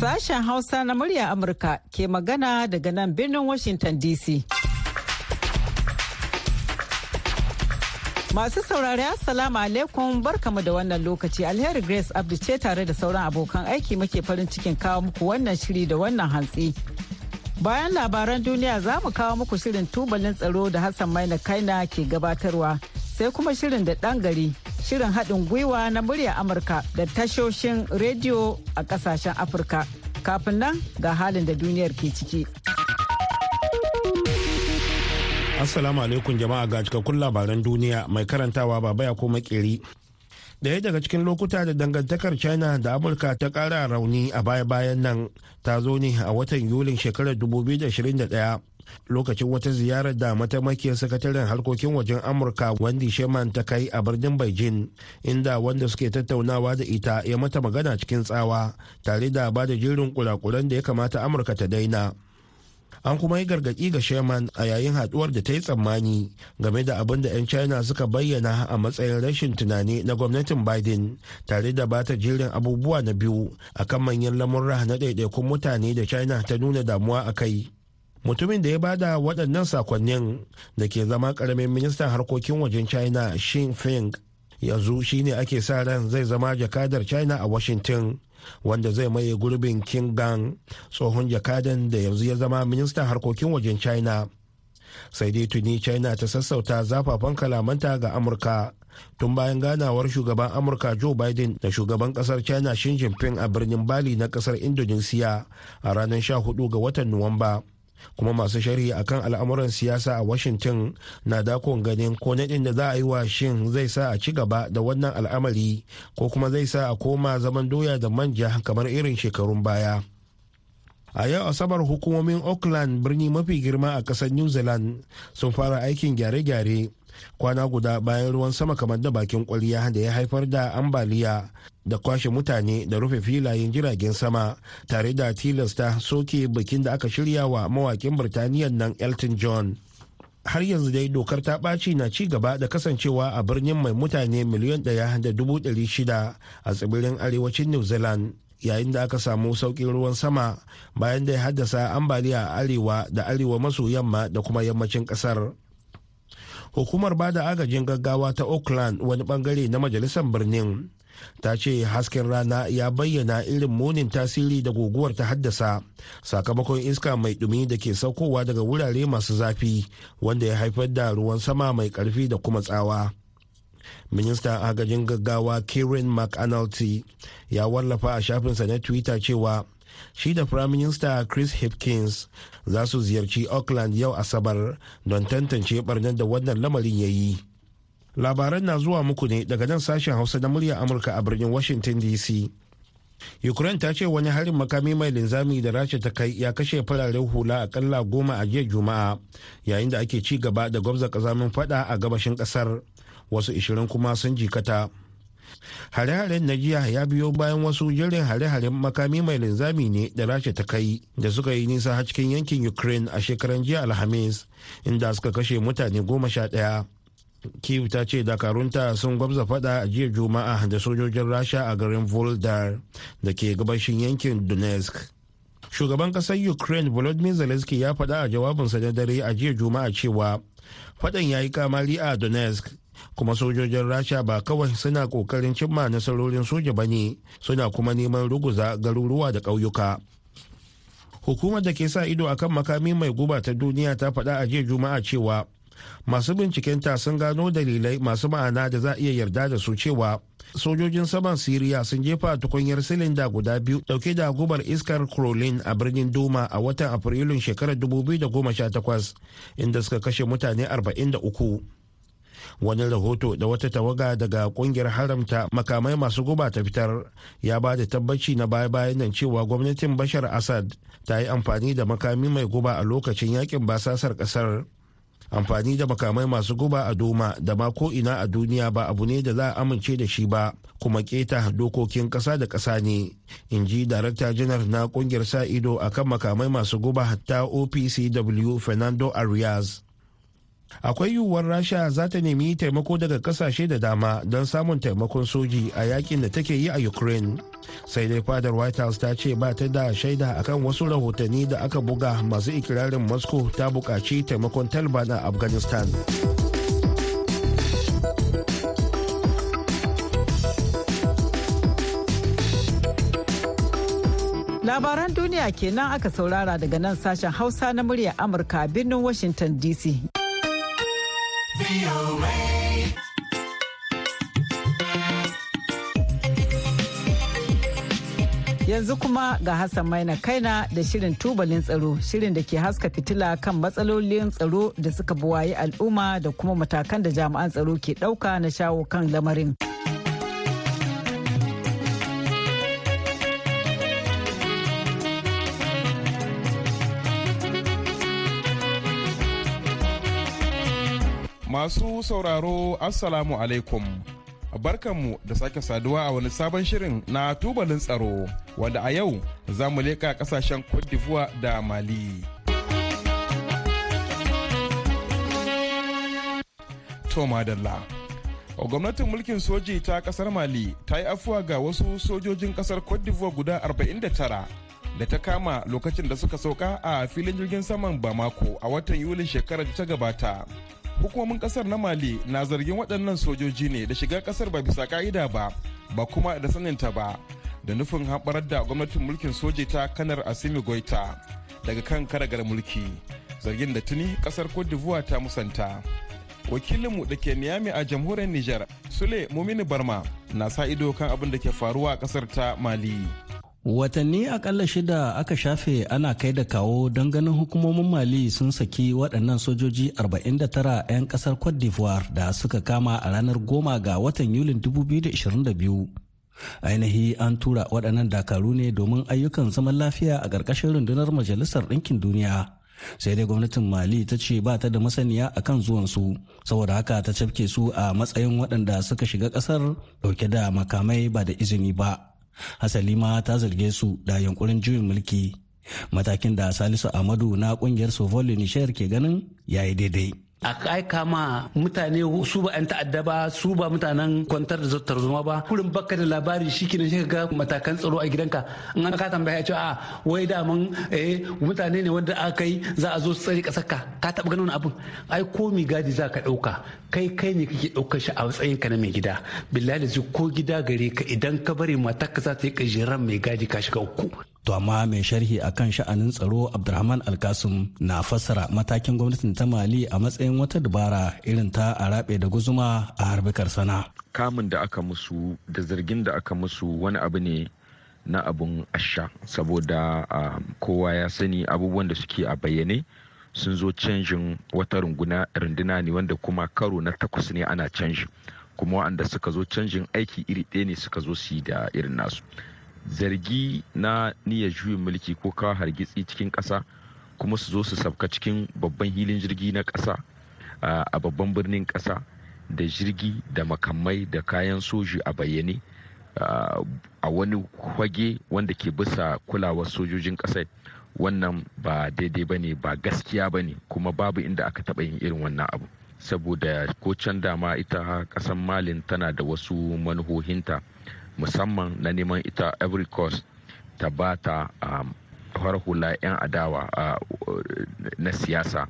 Sashen Hausa na murya Amurka ke magana daga nan birnin Washington DC. Masu saurari Assalamu alaikum barkamu da wannan lokaci alheri Grace Abdu ce tare da sauran abokan aiki muke farin cikin kawo muku wannan shiri da wannan hantsi. Bayan labaran duniya za mu kawo muku shirin tubalin tsaro da Hassan Maina Kaina ke gabatarwa sai kuma shirin da ɗan gari shirin haɗin gwiwa na murya Amurka da tashoshin rediyo a ƙasashen Afirka. Kafin nan ga halin da duniyar ke ciki. Assalamu alaikum jama'a ga cikakkun labaran duniya mai karantawa baba ya koma makeri. Daya daga cikin lokuta da dangantakar China da Amurka ta kara rauni a baya-bayan nan ta zo ne a watan Yulin shekarar 2021 lokacin wata ziyarar da mataimakiyar sakataren harkokin wajen Amurka Wendy Sherman ta kai a birnin Beijing inda wanda suke tattaunawa da ita ya mata magana cikin tsawa tare da ba da jerin kurakuran da ya kamata Amurka ta daina. an kuma yi gargaɗi ga sherman a yayin haduwar da ta yi tsammani game da abin da 'yan china suka bayyana a matsayin rashin tunani na gwamnatin biden tare da bata jerin abubuwa na biyu akan manyan lamurra na ɗaiɗaikun mutane da china ta nuna damuwa a kai mutumin da ya ba da waɗannan sakonnin da ke zama ƙaramin ministan harkokin wajen china shin feng yanzu shine ake sa ran zai zama jakadar china a washington wanda zai maye gurbin king gang tsohon jakadan da yanzu ya zama ministan harkokin wajen china. Sai dai tuni china ta sassauta zafafan kalamanta ga amurka tun bayan ganawar shugaban amurka joe biden da shugaban ƙasar china xi jinping a birnin bali na ƙasar indonesia a ranar 14 ga watan nuwamba. Kuma masu sharhi akan al'amuran siyasa a washington na dakon ganin ko naɗin da za a yi wa shin zai sa a ci gaba da wannan al'amari ko kuma zai sa a koma zaman doya da manja kamar irin shekarun baya. A yau asabar hukumomin auckland birni mafi girma a ƙasar new zealand sun fara aikin gyare-gyare kwana guda bayan ruwan sama kamar da bakin kwaliya da ya haifar da ambaliya da kwashe mutane da rufe filayen jiragen sama tare da tilasta soke bikin da aka shirya wa mawakin birtaniya nan elton john har yanzu dai dokar ta ɓaci na ci gaba da kasancewa a birnin mai mutane miliyan ɗaya da dubu ɗari shida a tsibirin arewacin new zealand yayin da aka samu sauƙin ruwan sama bayan da ya haddasa ambaliya a arewa da arewa maso yamma da kuma yammacin ƙasar. Hukumar ba da agajin gaggawa ta auckland wani ɓangare na majalisar birnin ta ce hasken rana ya bayyana irin munin tasiri da guguwar ta haddasa sakamakon iska mai dumi da ke saukowa daga wurare masu zafi wanda ya haifar da ruwan sama mai ƙarfi da kuma tsawa. Ministan agajin gaggawa karen mcanulty ya wallafa a shafinsa na twitter cewa shi da prime minister chris hipkins za su ziyarci auckland yau asabar don tantance barnar da wannan lamarin ya yi. Labaran na zuwa muku ne daga nan sashen hausa na murya amurka a birnin washington dc ukraine ta ce wani harin makami mai linzami da rasha ta kai ya kashe fararen hula akalla goma a jiya juma'a yayin da ake ci gaba da gwamza kazamin fada a gabashin ƙasar. Wasu ishirin kuma sun jikata. Hare-haren na jiya ya biyo bayan wasu jirin hare-haren makami mai linzami ne da rasha ta kai da suka yi nisa har cikin yankin ukraine a shekaran jiya alhamis inda suka kashe mutane goma sha ɗaya. Kiev ta ce dakarunta sun gwabza fada a jiya juma'a da sojojin rasha a garin voldar da ke gabashin yankin donetsk. Shugaban ƙasar ukraine volodymyr zelensky ya faɗa a jawabinsa na dare a jiya juma'a cewa fadan ya yi kamari a donetsk kuma sojojin rasha ba kawai suna ƙoƙarin cimma nasarorin soja ba ne suna kuma neman ruguza garuruwa da ƙauyuka. Hukumar da ke sa ido akan makami mai guba ta duniya ta faɗa a jiya juma'a cewa masu bincikenta sun gano dalilai masu ma'ana da za a iya yarda da su cewa sojojin saman siriya sun jefa tukunyar silinda guda biyu ɗauke da gubar iskar krolin a birnin doma a watan afrilun shekarar 2018 inda suka kashe mutane 43 wani rahoto da wata tawaga daga ƙungiyar haramta makamai masu guba ta fitar ya ba da tabbaci na baya-bayan nan cewa gwamnatin bashar assad ta yi amfani da makami mai guba a lokacin yaƙin basasar ƙasar. Amfani da makamai masu guba a doma da ma ko ina a duniya ba abu ne da za a amince da shi ba kuma keta dokokin kasa da kasa ne in ji darakta janar na ƙungiyar sa ido akan makamai masu guba ta opcw fernando arias. Akwai yiwuwar rasha za ta nemi taimako daga ƙasashe da dama don samun taimakon soji a yaƙin da take yi a ukraine. Sai dai fadar white house ta ce ba ta da shaida akan wasu rahotanni da aka buga masu ikirarin moscow ta buƙaci taimakon taliban a afghanistan. Labaran duniya kenan aka saurara daga nan sashen hausa na muryar amurka birnin washington dc Yanzu kuma ga Hassan Maina Kaina da shirin tubalin tsaro, shirin da ke haska fitila kan matsalolin tsaro da suka buwayi al'umma da kuma matakan da jami'an tsaro ke ɗauka na shawo kan lamarin. Masu sauraro Assalamu alaikum. Barkanmu da sake saduwa a wani sabon shirin na tubalin tsaro wanda a yau za mu leƙa ƙasashen Cote d'Ivoire da Mali. Gwamnatin mulkin soji ta ƙasar Mali ta yi afuwa ga wasu sojojin ƙasar Cote d'Ivoire guda 49 da ta kama lokacin da suka sauka a filin jirgin saman Bamako a watan Yulin shekarar da ta gabata. Hukumomin ƙasar na mali na zargin waɗannan sojoji ne da shiga ƙasar ba bisa ka'ida ba ba kuma da saninta ba da nufin haɓarar da gwamnatin mulkin soji ta kanar asimi goita daga kan karagar mulki zargin da tuni ƙasar cote d'ivoire ta musanta. Wakilinmu da ke niyami a jamhuriyar niger sule mumini barma na sa ido kan abin da ke faruwa a ƙasar ta mali. Watanni akalla shida aka shafe ana kai da kawo don ganin hukumomin mali sun saki waɗannan sojoji 49 'yan ƙasar cote d'ivoire da suka kama a ranar goma ga watan yulin 2022 ainihi an tura waɗannan dakaru ne domin ayyukan zaman lafiya a ƙarƙashin rundunar majalisar ɗinkin duniya. Sai dai gwamnatin mali ta ce ba ta da masaniya a kan zuwansu saboda haka ta cafke su a matsayin waɗanda suka shiga ƙasar ɗauke da makamai ba da izini ba. Hasali ma ta zarge su da yankurin juyin mulki. Matakin da salisu amadu na ƙungiyar sovoli nishayar ke ganin yayi daidai. A aika ma mutane su ba 'yan ta'adda ba su ba mutanen kwantar da zartar zuma ba. Kurin baka da labari shi kenan shi ga matakan tsaro a gidanka. In an ka tambaya ce a wai da mun eh mutane ne wanda aka yi za a zo su tsare ƙasar ka ka taba ganin abin ai ko mi gadi za ka ɗauka kai kai ne kake ɗaukar shi a matsayin ka na mai gida. Billahi ko gida gare ka idan ka bari matarka za ta yi kajiran mai gadi ka shiga uku. To amma mai sharhi a kan sha'anin tsaro Abdulrahman Alkasum na fassara matakin gwamnatin ta Mali a matsayin wata dabara irin ta a rabe da guzuma a harbikar sana. Kamun da aka musu da zargin da aka musu wani abu ne na abun asha saboda kowa ya sani abubuwan da suke a bayyane sun zo canjin wata runduna ne wanda kuma karo na takwas ne ana canji kuma waɗanda suka zo canjin aiki iri ɗaya ne suka zo su yi da irin nasu. Zargi na niyyar juyin mulki ko kawo hargitsi cikin ƙasa kuma su zo su sabka cikin babban hilin jirgi na ƙasa a babban birnin ƙasa da jirgi da makamai da kayan soji a bayyane a wani kwage wanda ke bisa kulawar sojojin ƙasar. Wannan ba daidai ba ne ba gaskiya ba ne kuma babu inda aka taɓa yin irin wannan abu. Saboda ko can dama ita ƙasar malin tana da wasu manuhohinta musamman na neman ita every cost ta ba ta har hula 'yan adawa na siyasa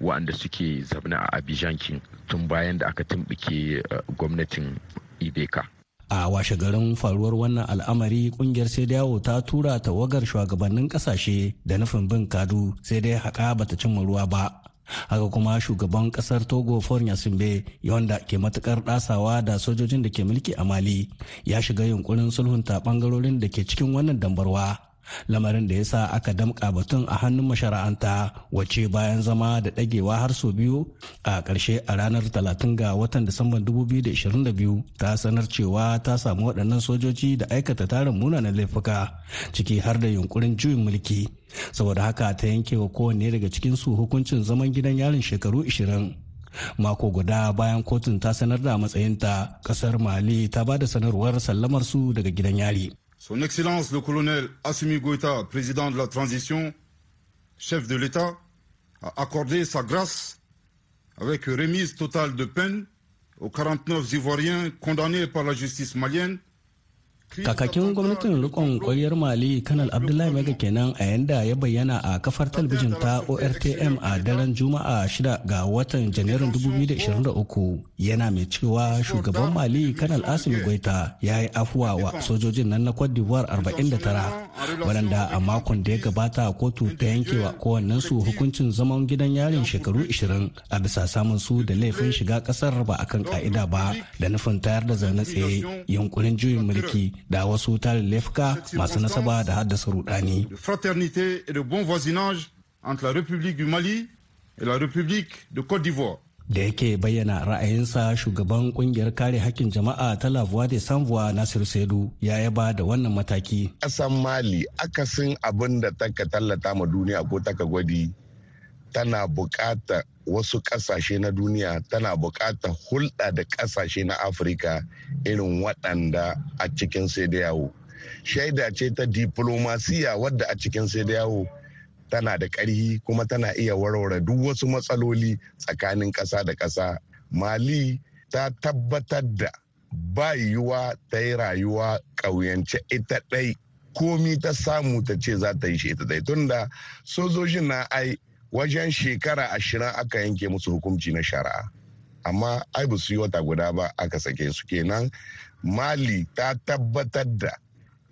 waɗanda suke zaune a abijankin tun bayan da aka tumɓuke gwamnatin ibeka. A washe garin faruwar wannan al'amari ƙungiyar sai yawo ta tura tawagar shugabannin ƙasashe da nufin bin kadu. Sai dai haka bata cimma ruwa ba. Haka kuma shugaban ƙasar togo fornya simbe wanda ke matuƙar dasawa da sojojin da ke mulki a mali ya shiga yunkurin sulhunta ɓangarorin da ke cikin wannan dambarwa. Lamarin da ya sa aka damƙa batun a hannun mashara'anta wacce bayan zama da ɗagewa har sau biyu a ƙarshe a ranar 30 ga watan disamban 2022 ta sanar cewa ta samu waɗannan sojoji da aikata tarin munanan laifuka ciki har da yunkurin juyin mulki. Saboda haka ta yanke wa kowanne daga cikinsu hukuncin zaman gidan yarin shekaru 20 mako guda bayan kotun ta sanar da matsayinta ƙasar mali ta ba da sanarwar sallamar su daga gidan yari. Son Excellence le colonel Assimi Goïta, président de la transition, chef de l'État, a accordé sa grâce avec remise totale de peine aux 49 Ivoiriens condamnés par la justice malienne kakakin gwamnatin rikon kwaryar mali kanal abdullahi mega kenan a yanda ya bayyana a kafar talabijin ta ortm a daren juma'a 6 ga watan janairun 2023 yana mai cewa shugaban mali kanal asimi goita ya yi afuwa wa sojojin nan na cote d'ivoire 49 waɗanda a makon da ya gabata kotu ta yankewa kowannensu hukuncin zaman gidan yarin shekaru 20 a bisa samun su da laifin shiga ƙasar ba akan ka'ida ba da nufin tayar da zaune tsaye yunkurin juyin mulki da wasu tarin laifuka masu nasaba da haddasa rudani. de fraternité et de bon voisinage entre la République du Mali et la République de Côte d'Ivoire. da yake bayyana ra'ayinsa shugaban ƙungiyar kare hakkin jama'a ta la voix de sanvoix nasiru saidu ya yaba da wannan mataki ƙasan mali akasin abin da taka tallata ma duniya ko taka gwadi tana buƙatar wasu ƙasashe na duniya tana buƙatar hulɗa da ƙasashe na afirka irin waɗanda a cikin sai da yawo. Shaida ce ta diplomasiya wadda a cikin sai da yawo tana da ƙarhi kuma tana iya warware duk wasu matsaloli tsakanin ƙasa da ƙasa. Mali ta tabbatar da ba yiwuwa ta yi rayuwa ƙauyance ita ɗai. Komi ta samu ta ce za ta yi shi ita ɗai. Tunda sojojin na ai wajen shekara ashirin aka yanke musu hukunci na shari'a. Amma ai ba su yi wata guda ba aka sake su kenan. Mali ta tabbatar da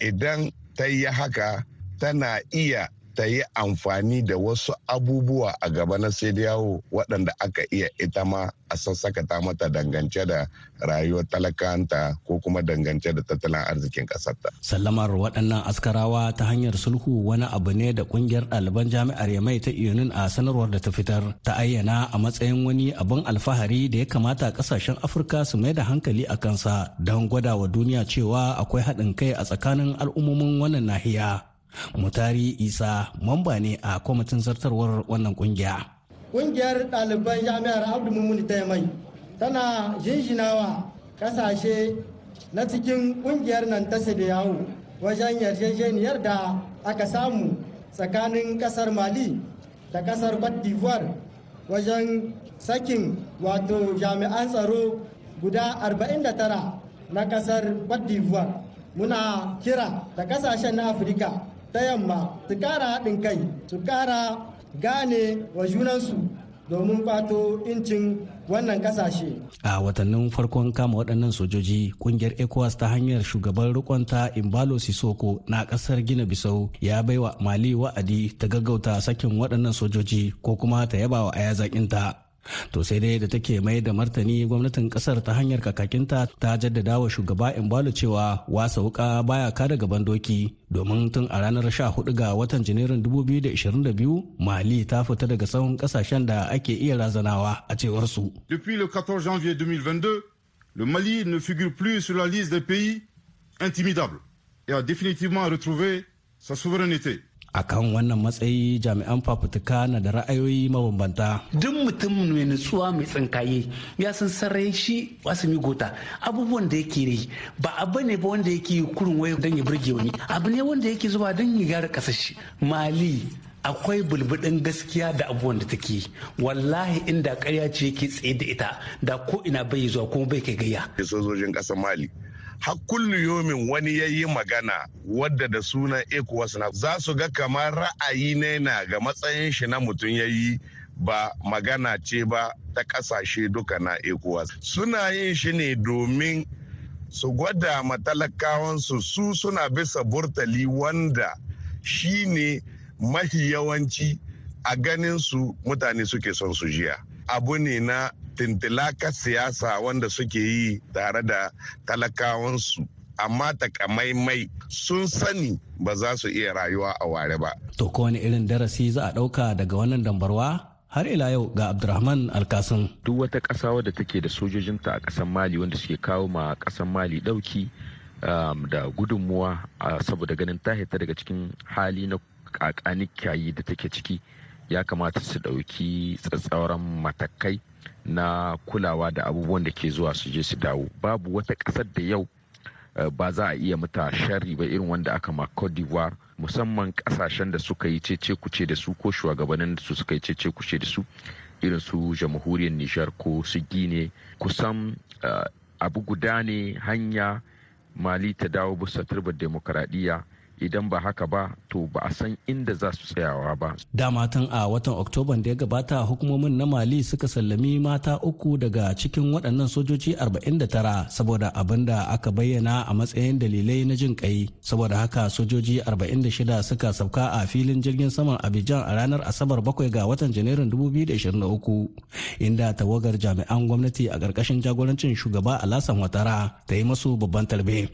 idan ta yi haka tana iya ta yi amfani da wasu abubuwa a gaba na sai yawo waɗanda aka iya ita ma a sassakata mata dangance da rayuwar talakanta ko kuma dangance da tattalin arzikin ƙasarta. sallamar waɗannan askarawa ta hanyar sulhu wani abu ne da ƙungiyar ɗaliban jami'ar yamai ta iyunin a sanarwar da ta fitar ta ayyana a matsayin wani abin alfahari da ya kamata ƙasashen afirka su mai da hankali a kansa don gwada wa duniya cewa akwai haɗin kai a tsakanin al'ummomin wannan nahiya mutari isa mamba ne a kwamitin zartarwar wannan ƙungiya. Kungiyar ɗaliban jami'ar abdu mummuni ta mai tana jinjinawa ƙasashe na cikin ƙungiyar nan ta yawo wajen yarjejeniyar da aka samu tsakanin ƙasar mali da ƙasar cote d'ivoire wajen sakin wato jami'an tsaro guda 49 na ƙasar cote d'ivoire. Muna kira da ƙasashen na afirka ta yamma su kara haɗin kai su kara gane wa junansu domin kwato incin wannan ƙasashe. A watannin farkon kama waɗannan sojoji, ƙungiyar ECOWAS ta hanyar shugaban rikonta Imbalo Sisoko na ƙasar Gina Bisau ya baiwa Mali wa'adi ta gaggauta sakin waɗannan sojoji ko kuma ta yaba wa aya zaƙinta. To sai dai da take mai da martani gwamnatin ƙasar ta hanyar kakakinta ta jaddada wa shugaba imbalo cewa wasa wuka baya kada gaban doki domin tun a ranar 14 ga watan janairun 2022 mali ta fita daga sahun ƙasashen da ake iya razanawa a cewar su Depuis le 14 janvier 2022, le Mali ne figure plus sur la liste des pays intimidables et a définitivement retrouvé sa souveraineté. A kan wannan matsayi jami'an fafutuka na da ra'ayoyi mabambanta. duk mutum mai nutsuwa mai tsinkaye ya san sarai shi wasumi gota abubuwan da yake yi ba abu ne ba wanda yake kurin wai don ya burge wani abu ne wanda yake zuwa don ya gyara ƙasar shi. Mali akwai bulbudin gaskiya da abubuwan da take wallahi inda karya ce yake tsaye da ita da ko ina bai zuwa kuma bai kai gayya. Sojojin ƙasar mali har yomin wani ya yi magana wadda da sunan ecowas na za su ga kamar ra'ayi ne na ga matsayin shi na mutum ya yi ba magana ce ba ta ƙasashe duka na ecowas. Suna yin shi ne domin su gwada matalakawansu su suna bisa burtali wanda shi ne mahi yawanci a ganin su mutane suke son su jiya. Abu ne na tintilaka siyasa wanda suke yi tare da talakawansu amma takamaimai sun sani ba za su iya rayuwa a ware ba. To ko wani irin darasi za a ɗauka daga wannan dambarwa? Har ila yau ga Abdulrahman Alkasim. Duk wata ƙasa wadda take da sojojinta a ƙasar Mali wanda suke kawo ma ƙasar Mali ɗauki da gudunmuwa saboda ganin ta daga cikin hali na kakanikyayi da take ciki ya kamata su ɗauki tsatsauran matakai na kulawa da abubuwan da ke zuwa su je su dawo. Babu wata ƙasar da yau ba za a iya mata sharri ba irin wanda aka ma Cote d'Ivoire musamman ƙasashen da suka yi cece kuce da su ko shugabannin da su suka yi cece kuce da su irin su jamhuriyar nijar ko su gine. Kusan abu guda ne hanya mali ta dawo bisa turbar demokaradiyya idan ba haka ba to ba a san inda za su tsayawa ba. Dama tun a watan Oktoban da ya gabata hukumomin na Mali suka sallami mata uku daga cikin waɗannan sojoji 49 saboda abin da aka bayyana a matsayin dalilai na jin kai saboda haka sojoji 46 suka sauka a filin jirgin saman Abidjan a ranar Asabar 7 ga watan Janairun 2023 inda tawagar jami'an gwamnati a ƙarƙashin jagorancin shugaba Alasan Watara ta yi masu babban tarbe.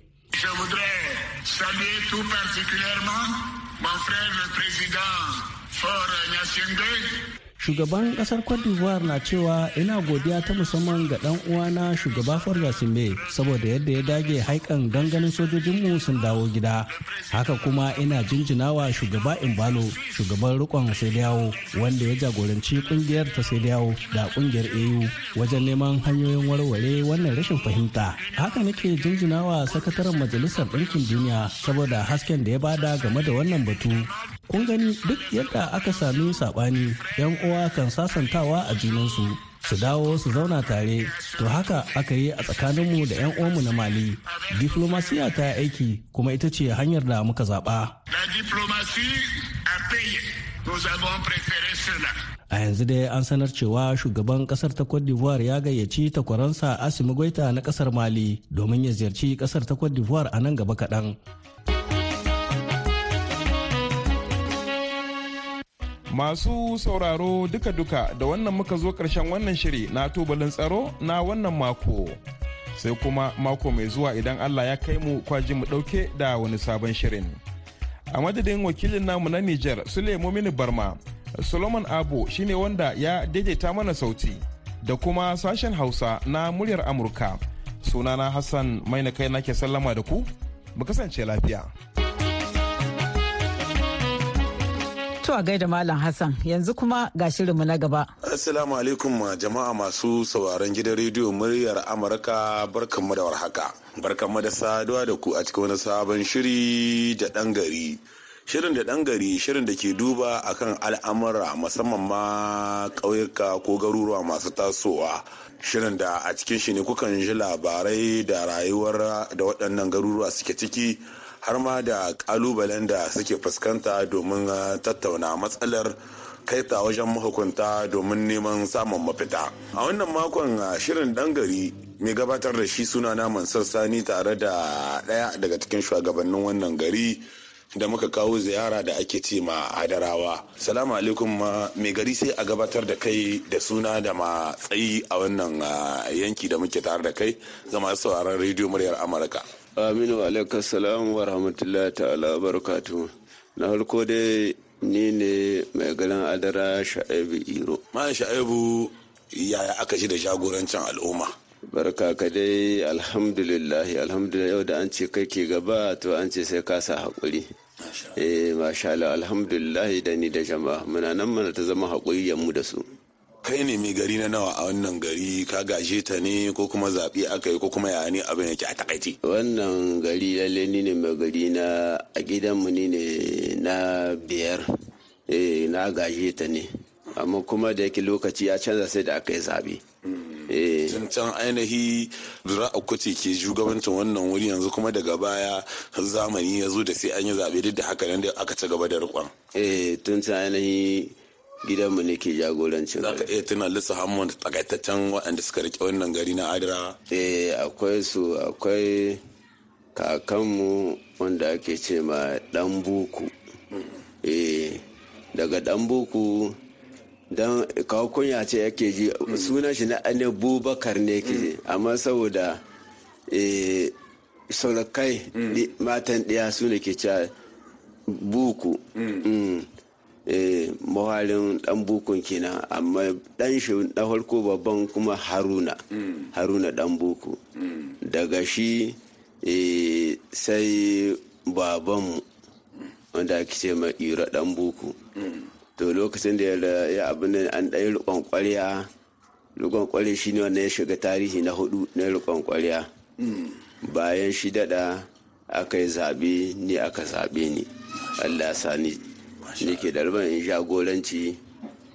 saluer tout particulièrement mon frère le président Faure Gnassingbé shugaban ƙasar cote d'ivoire na cewa ina godiya ta musamman ga dan uwana shugaba Forza Simbe saboda yadda ya dage haikan don ganin sojojinmu sun dawo gida. Haka kuma ina jinjinawa shugaba Imbalo shugaban rikon Sediyawo wanda ya jagoranci ƙungiyar ta Sediyawo da ƙungiyar AU wajen neman hanyoyin warware wannan rashin fahimta. Haka nake jinjinawa sakataren majalisar ɗinkin duniya saboda hasken da ya ba da game da wannan batu. Kun gani duk yadda aka sami saɓani yan uwa kan sasantawa a junansu su dawo su zauna tare. To haka aka yi a tsakaninmu da 'yan uwanmu na mali. Diflomasiya ta aiki kuma ita ce hanyar da muka zaɓa. A yanzu dai an sanar cewa shugaban ƙasar ta cote d'ivoire ya gayyaci takwaransa asimi goita na ƙasar mali domin ya ziyarci ƙasar ta cote d'ivoire a nan gaba kaɗan. Masu sauraro duka-duka da wannan muka zo ƙarshen wannan shiri na tubalin tsaro na wannan mako. Sai kuma mako mai zuwa idan Allah ya kai mu kwaji mu ɗauke da wani sabon shirin. A madadin wakilin namu na Nijar Sule Mini Barma, Solomon Abo shine wanda ya daidaita mana sauti da kuma sashen Hausa na muryar Amurka. Sunana Hassan mai na kai nake sallama da ku, mu kasance lafiya. To a gaida Malam Hassan yanzu kuma ga shirinmu na gaba. Assalamu alaikum jama'a masu sauraron gidan rediyo muryar Amurka barkanmu da warhaka. Barkanmu da saduwa da ku a cikin wani sabon shiri da ɗan gari. Shirin da ɗan gari shirin da ke duba akan al'amura musamman ma ƙauyuka ko garuruwa masu tasowa. Shirin da a cikin shi ne kukan ji labarai da rayuwar da waɗannan garuruwa suke ciki. Har ma da kalubalen da suke fuskanta domin tattauna matsalar kaita wajen mahukunta domin neman samun mafita. A wannan makon shirin dan gari mai gabatar da shi suna naman sassani tare da ɗaya daga cikin shugabannin wannan gari da muka kawo ziyara da ake ce ma adarawa. Salamu alaikum mai gari sai a gabatar da kai da suna da matsayi a wannan yanki da muke tare da kai zama sauraron rediyo muryar amurka. Aminu alaikar salam wa rahmatullahi ta'ala barakatu na farko dai ni ne mai garin adara sha'ibu iro. Ma sha'ibu yaya aka shi da jagorancin al'umma? Barka ka dai alhamdulillah alhamdulillah yau da an ce kai ke gaba to an ce sai ka sa haƙuri. Eh masha Allah. Alhamdulillah da ni da jama'a. Muna nan mana ta zama haƙuri yammu da su. Kai ne mai gari na nawa a wannan gari? Ka gaje ta ne ko kuma zaɓe aka yi ko kuma ya ne abin yake a taƙaice? Wannan gari lalle ni ne mai gari na a gidanmu ni ne na biyar. Eh na gaje ta ne. Amma kuma da yake lokaci ya canza sai da aka yi zaɓe. Can can ainihi zura'a ƙwace ke shugabancin wannan wuri yanzu kuma daga baya zamani ya zo da sai an yi zaɓe duk da haka nan da aka ci gaba da riƙon. eh tun can ainihi gidanmu ne ke jagorancin za ka iya tuna lissa hamon da takaitaccen waɗanda suka riƙe wannan gari na adira? Eh akwai su akwai kakanmu wanda ake ce ma dan buku eh daga dan buku don kawo kunya ce yake ji sunan shi na abubakar ne ke amma saboda saurakai matan ɗaya su ne ke cewa buku. Mahalin dan bukun kenan amma dan shi na farko babban kuma haruna. Haruna dan buku. Daga shi sai babanmu wanda ake ce ma ira dan buku. To lokacin da ya abin an ɗaya rikon kwarya rikon kwarya shine wanda ya shiga tarihi na huɗu na rikon kwarya bayan shi dada aka yi zaɓe ni aka zaɓe ni. Allah sani ne ke da in jagoranci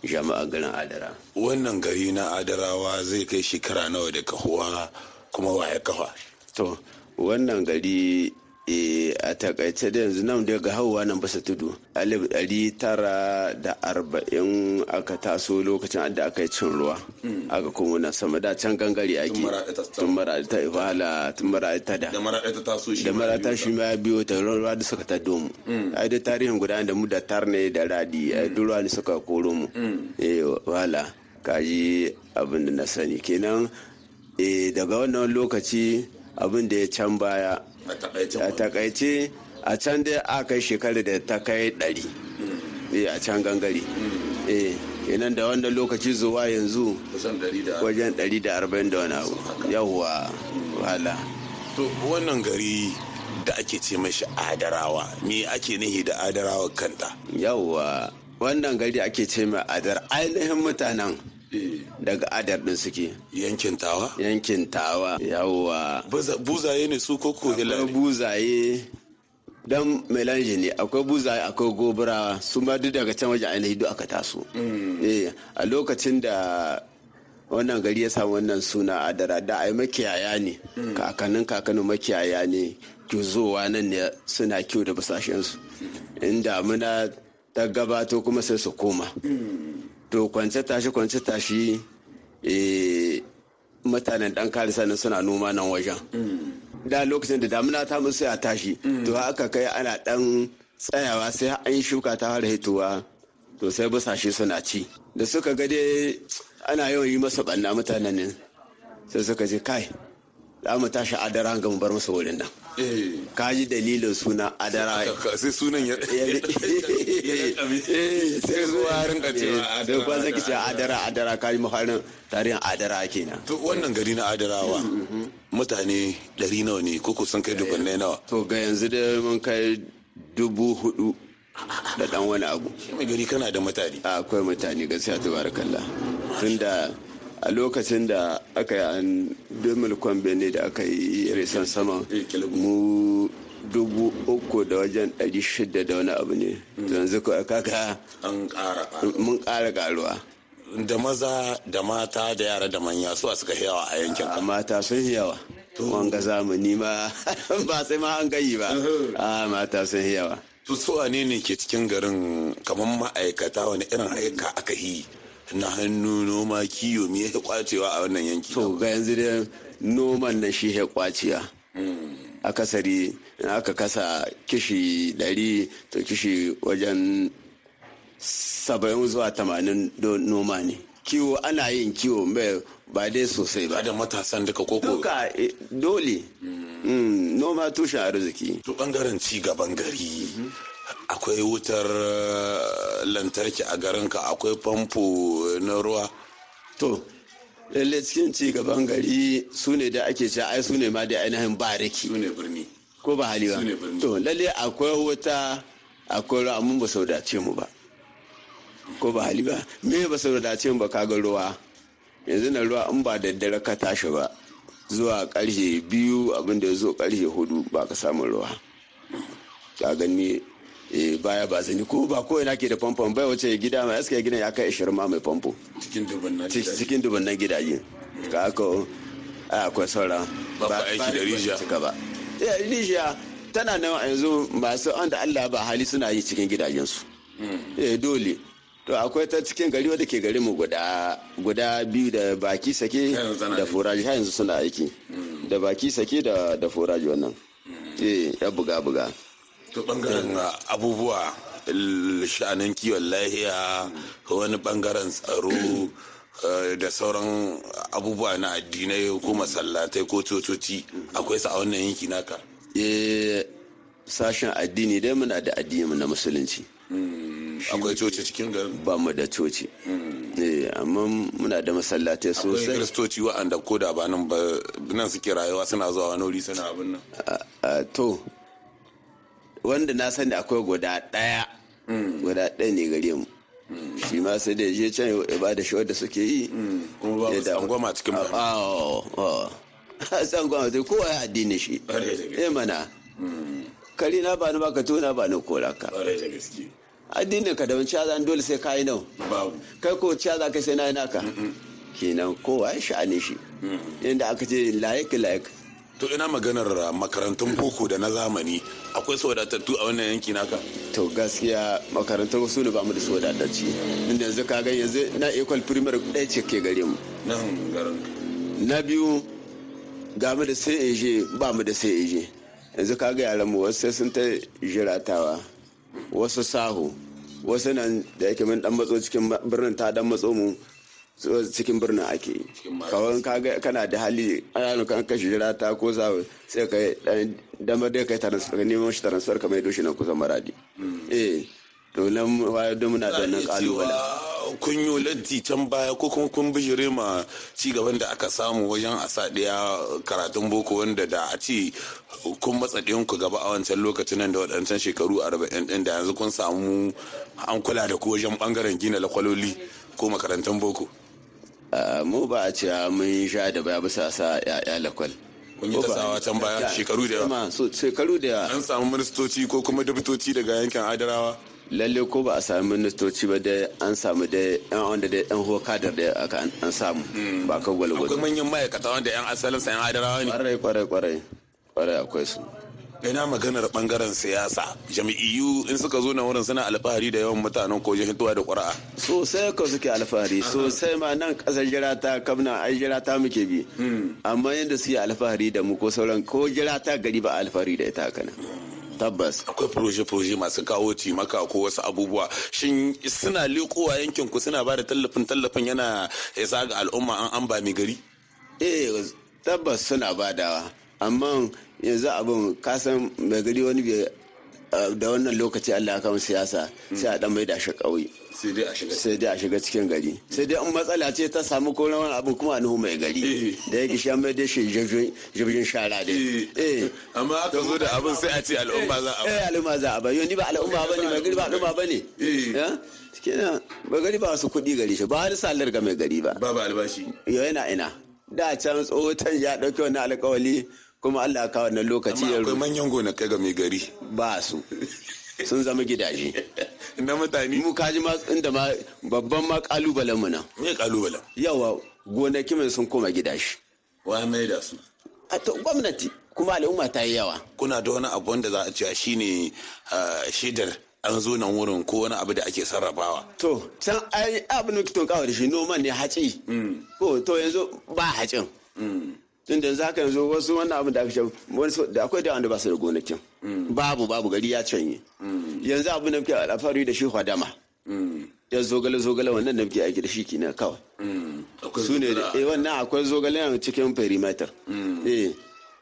jama'a garin adara. Wannan gari na adarawa zai kai shekara nawa da kahuwa kuma waye kafa? To wannan gari a taƙaice da yanzu nan daga hauwa nan basa tudu. Alif ɗari tara da arba'in aka taso lokacin da aka yi cin ruwa. Aka kuma na sama. Da can gangare ake. Tun mara ta ifala tun mara ta da. Da mara ta shi da mara ta shi ma biyo ta ruwa da suka ta domu. Ai da tarihin guda da mu da tarne da radi ai duk ruwa ne suka koro mu. Eh wala kaji abin da na sani. Kenan daga wannan lokaci abin da ya can baya a taƙaice a can dai a kai shekarar da ta kai ɗari. A can gangare. Kenan da wannan lokaci zuwa yanzu wajen ɗari da arba'in da wani abu. Yawwa wala to wannan gari da ake ce mashi adarawa me ake nihi da adarawa kanta? Yawwa wannan gari ake ce mai adar ainihin mutanen daga adar din suke. Yankin tawa? Yankin tawa yawwa. Buzaye ne su koko akwai buzaye. Dan melange ne akwai buzaye akwai gobara. Su ma duk daga can wajen ainihi duk aka taso. Eh a lokacin da wannan gari ya samu wannan suna adara da ai makiyaya ne. Kakannin kakannin makiyaya ne. Ke zowa nan ne suna kiwo da basashensu inda muna ta gabato kuma sai su koma. To kwance tashi kwance tashi mutanen dan karisa nan suna noma nan wajen. Da lokacin da damuna ta musu ya tashi. To haka kai ana dan tsayawa sai an yi shuka ta fara hitowa to sai busashe suna ci. Da suka ga dai ana yawan yi masa banna mutanen ne sai suka ce kai za mu tashi adara ga mu bar musu wurin nan ka ji dalilin suna adara sai sunan ya sai zuwa rinka cewa adara ba zaki ce adara adara ka ji mafarin tarihin adara kenan to wannan gari na adarawa mutane ɗari nawa ne ko sun kai dubannai nawa to ga yanzu da mun kai dubu huɗu da dan wani abu mai gari kana da mutane akwai mutane gaskiya tabarakallah tunda a lokacin da aka yi an domil kwambe da aka yi resan sama mu dubu uku da wajen ɗari shida da wani abu ne. Yanzu ko kaka mun ƙara ƙaruwa. Da maza da mata da yara da manya su suka yawa a yankin. A mata sun yawa. Wanga zamani ma ba sai ma an gayi ba. A mata sun yawa. To su ne ne ke cikin garin kamar ma'aikata wani irin aika aka yi? Na hannu noma kiyo me ya kwacewa a wannan yanki? To ga yanzu da noman na shi ya kwaciya. Akasari in aka kasa kishi ɗari to kishi wajen saba'in zuwa tamanin noma ne. Kiwo ana yin kiwo mai ba dai sosai ba. Da matasan duka koko duka dole. Noma tushen arziki. To ɓangaren ci gaban gari akwai wutar lantarki a garinka akwai famfo na ruwa. To lalle cikin ci gaban gari su ne da ake cewa ai su ne ma da ainihin bariki su ne birni. Ko ba hali ba? To lalle akwai wuta akwai ruwa mun ba sau dace mu ba. Ko ba hali ba? Me ba sau dace mu ba? Kaga ruwa. Yanzu na ruwa in ba daddare ka tashi ba zuwa ƙarshe biyu abin da ya zo ƙarshe huɗu ba ka samu ruwa. Ka gani? Baya ba zani ko ba ko ina ke da famfon bai wace gida mai aska gidan ya kai 20 ma mai famfo. Cikin dubannan gidaje. ka aka akwai sauran ba aiki da rijiya. ba. Rijiya tana nan yanzu masu wanda Allah ba hali suna yi cikin gidajensu. Eh dole. To akwai ta cikin gari wadda ke gari mu guda guda biyu da baki sake da foraji har yanzu suna aiki. Da baki sake da da foraji wannan. Eh ya buga buga. To ɓangaren abubuwa sha'anin kiwon lahiya wani ɓangaren tsaro da sauran abubuwa na addinai ko masallatai ko cococi akwai su a wannan yanki naka? Sashen addini dai muna da addini na musulunci. Akwai coci cikin garin? Ba mu da coci. Amma muna da masallatai sosai. akwai kiristoci wa'anda ko da ba nan ba nan suke rayuwa suna zuwa wani wuri suna abin nan? To wanda na sani akwai guda ɗaya. Guda ɗaya ne gare mu. Shi ma sai da je can ya ba da shi wadda suke yi. Kuma ba tsangwama cikin ba. Tsangwama sai kowa ya addini shi. Eh mana. Kari na ba ni baka tona ba ni kora ka. Addinin ka daban ciya dole sai ka yi nau. Kai ko ciya za ka sai na yi naka. Kenan kowa ya sha'ani shi. Inda aka ce layik layik to ina maganar makarantun boko da na zamani akwai su wadatattu a wannan yanki naka? To gaskiya makarantun su ne ba mu da su wadatacci inda yanzu ka ga yanzu na equal primary ɗaya ce ke gare mu. Nan garin na biyu ga mu da sai eje ba mu da sai eje yanzu ka ga yaran mu wasu sun ta jiratawa wasu sahu wasu nan da yake min dan matso cikin birnin ta dan matso mu cikin birnin ake kawai kaga kana da hali ana kan kashi jirata ko za sai ka damar da kai transfer neman shi transfer kamar doshi nan kusan maradi. Eh to nan da muna da nan ƙalubale kun yi laddi can baya ko kuma kun bijire ma ci gaban da aka samu wajen a sa ɗaya karatun boko wanda da a ce kun matsa ku gaba a wancan lokacin nan da waɗancan shekaru arba'in ɗin da yanzu kun samu an kula da ku wajen ɓangaren gina lakwaloli ko makarantun boko. Mu ba a cewa mun sha da baya bisa sa ya lakwal. kun yi tasawa can baya shekaru da yawa. shekaru da yawa. an samu ministoci ko kuma dubitoci daga yankin adarawa. lalle ko ba a sami ministoci ba da an samu da yan wanda da yan huwa kadar da aka an samu ba ka gwalgwalo akwai manyan ma'aikata wanda yan asalin sa yan adarawa ne ƙwarai ƙwarai ƙwarai ƙwarai akwai su ina maganar ɓangaren siyasa? Jami'iyu in suka zo na wurin suna alfahari da yawan mutanen ko hitowa da ƙura'a. Sosai ko suke alfahari. Sosai ma nan ƙasar jirata kamna ai jirata muke bi. Amma yadda suke alfahari da mu ko sauran ko jirata gari ba alfahari da ita haka tabbas. Akwai proje-proje masu kawo cimaka ko wasu abubuwa. Shin suna lekowa yankin ku suna ba da tallafin tallafin yana isa ga al'umma an an ba mai gari? Eh tabbas suna badawa amma yanzu abin kasan mai gari wani bai da wannan lokaci Allah ya kama siyasa sai a dan mai da shi ƙauye. Sai dai a shiga dai cikin gari. Sai dai in matsala ce ta samu ko wani abu kuma a nuhu mai gari. Da yake shi mai da shi jirgin shara da eh. Amma aka zo da abin sai a ce al'umma za a ba. Eh al'umma za a ba. Ni ba al'umma ba ne mai gari ba al'umma ba ne. Eh. Kenan mai gari ba wasu kuɗi gari shi ba wani salar ga mai gari ba. Babu albashi. Yau yana ina. Da can tsohon ya ɗauki wani alƙawali kuma Allah ya kawo wannan lokaci ya akwai manyan gonakai ga mai gari. Ba su. Sun zama gidaje. Na mutane. Mu kaji ma inda ma babban ma kalubalen mu nan. Me kalubalen? Yawa gonaki mai sun koma gidaje. Wa mai da su? A to gwamnati kuma al'umma ta yi yawa. Kuna da wani abu wanda za a cewa shine shaidar an zo nan wurin ko wani abu da ake sarrafawa? To can ai abin da kiton kawai da shi noman ne haci ko to yanzu ba hacin tun da zaka yanzu wasu wannan abin da aka ce da akwai da wanda ba su da gonakin. Babu babu gari ya canye. Yanzu abin da muke alfahari da shi hadama. Ya zogale zogale wannan da muke aiki da shi kina kawai. Su ne eh wannan akwai zogale a cikin perimeter. Eh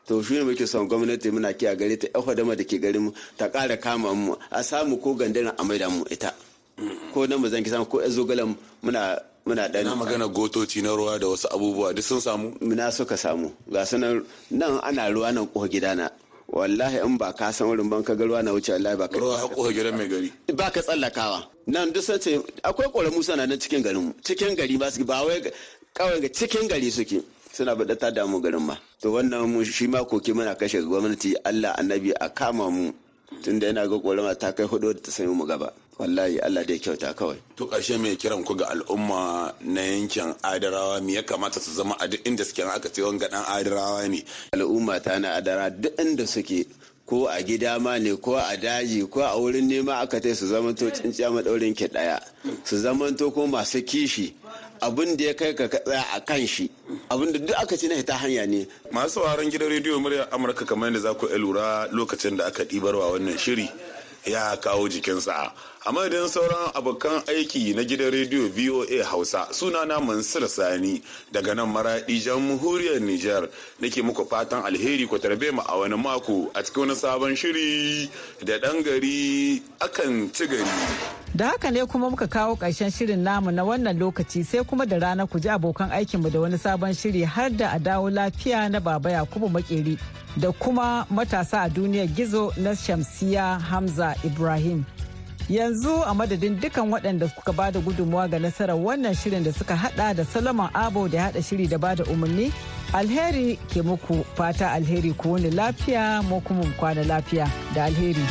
to shi ne muke son gwamnati muna kiya gare ta yan hadama da ke garin mu ta ƙara kama mu a samu ko gandana a maida mu ita. Ko nan mu zan ki samu ko yan zogalen muna muna dan na magana gotoci na ruwa da wasu abubuwa duk sun samu? Na suka samu. Ga sanan nan ana ruwa nan ko gidana wallahi in ba ka san wurin ban ka ga ruwa na wuce wallahi ba ka ruwa haƙo gidan mai gari. Ba ka tsallakawa. Nan duk sace akwai ƙoramu sana na cikin garin cikin gari ba su ba wai kawai ga cikin gari suke. Suna ba da ta damu garin ma. To wannan mu shi ma koke muna kashe gwamnati Allah annabi a kama mu. Tunda yana ga ƙorama ta kai huɗu da ta sami mu gaba. Wallahi Allah dai kyauta kawai. To ƙarshe mai kiran ku ga al'umma na yankin Adarawa? Me ya kamata su zama a duk inda suke? Aka ce wanga dan Adarawa ne. Al'umma ta na Adara duk inda suke ko a gida ma ne ko a daji ko a wurin nema aka tai su zamanto tsinciya madaurin ki ɗaya su zamanto ko masu kishi. Abin da ya kai ka tsaya a kan shi. Abin da duk aka ci na ta hanya ne. Masu sauraron gidan rediyo murya amurka kamar yadda za ku lura lokacin da aka ɗibarwa wannan shiri ya kawo jikinsa. A madadin sauran abokan aiki na gidan rediyo voa hausa suna na mansur sani daga nan maradi jamhuriyar niger nake muku fatan alheri ku tarbe mu a wani mako a cikin wani sabon shiri da ɗan gari akan ci gari Da haka ne kuma muka kawo ƙarshen shirin namu na wannan lokaci sai kuma da rana ku ji abokan aikinmu da wani sabon shiri har da a dawo lafiya na baba Yakubu Makeri da kuma matasa a duniyar gizo na Shamsiya Hamza Ibrahim. Yanzu a madadin dukan waɗanda suka ba da gudunmuwa ga nasarar wannan shirin da suka hada da Solomon Abo da hada shiri da ba da umarni, alheri ke muku fata alheri ku wani lafiya mu kuma kwana lafiya da alheri.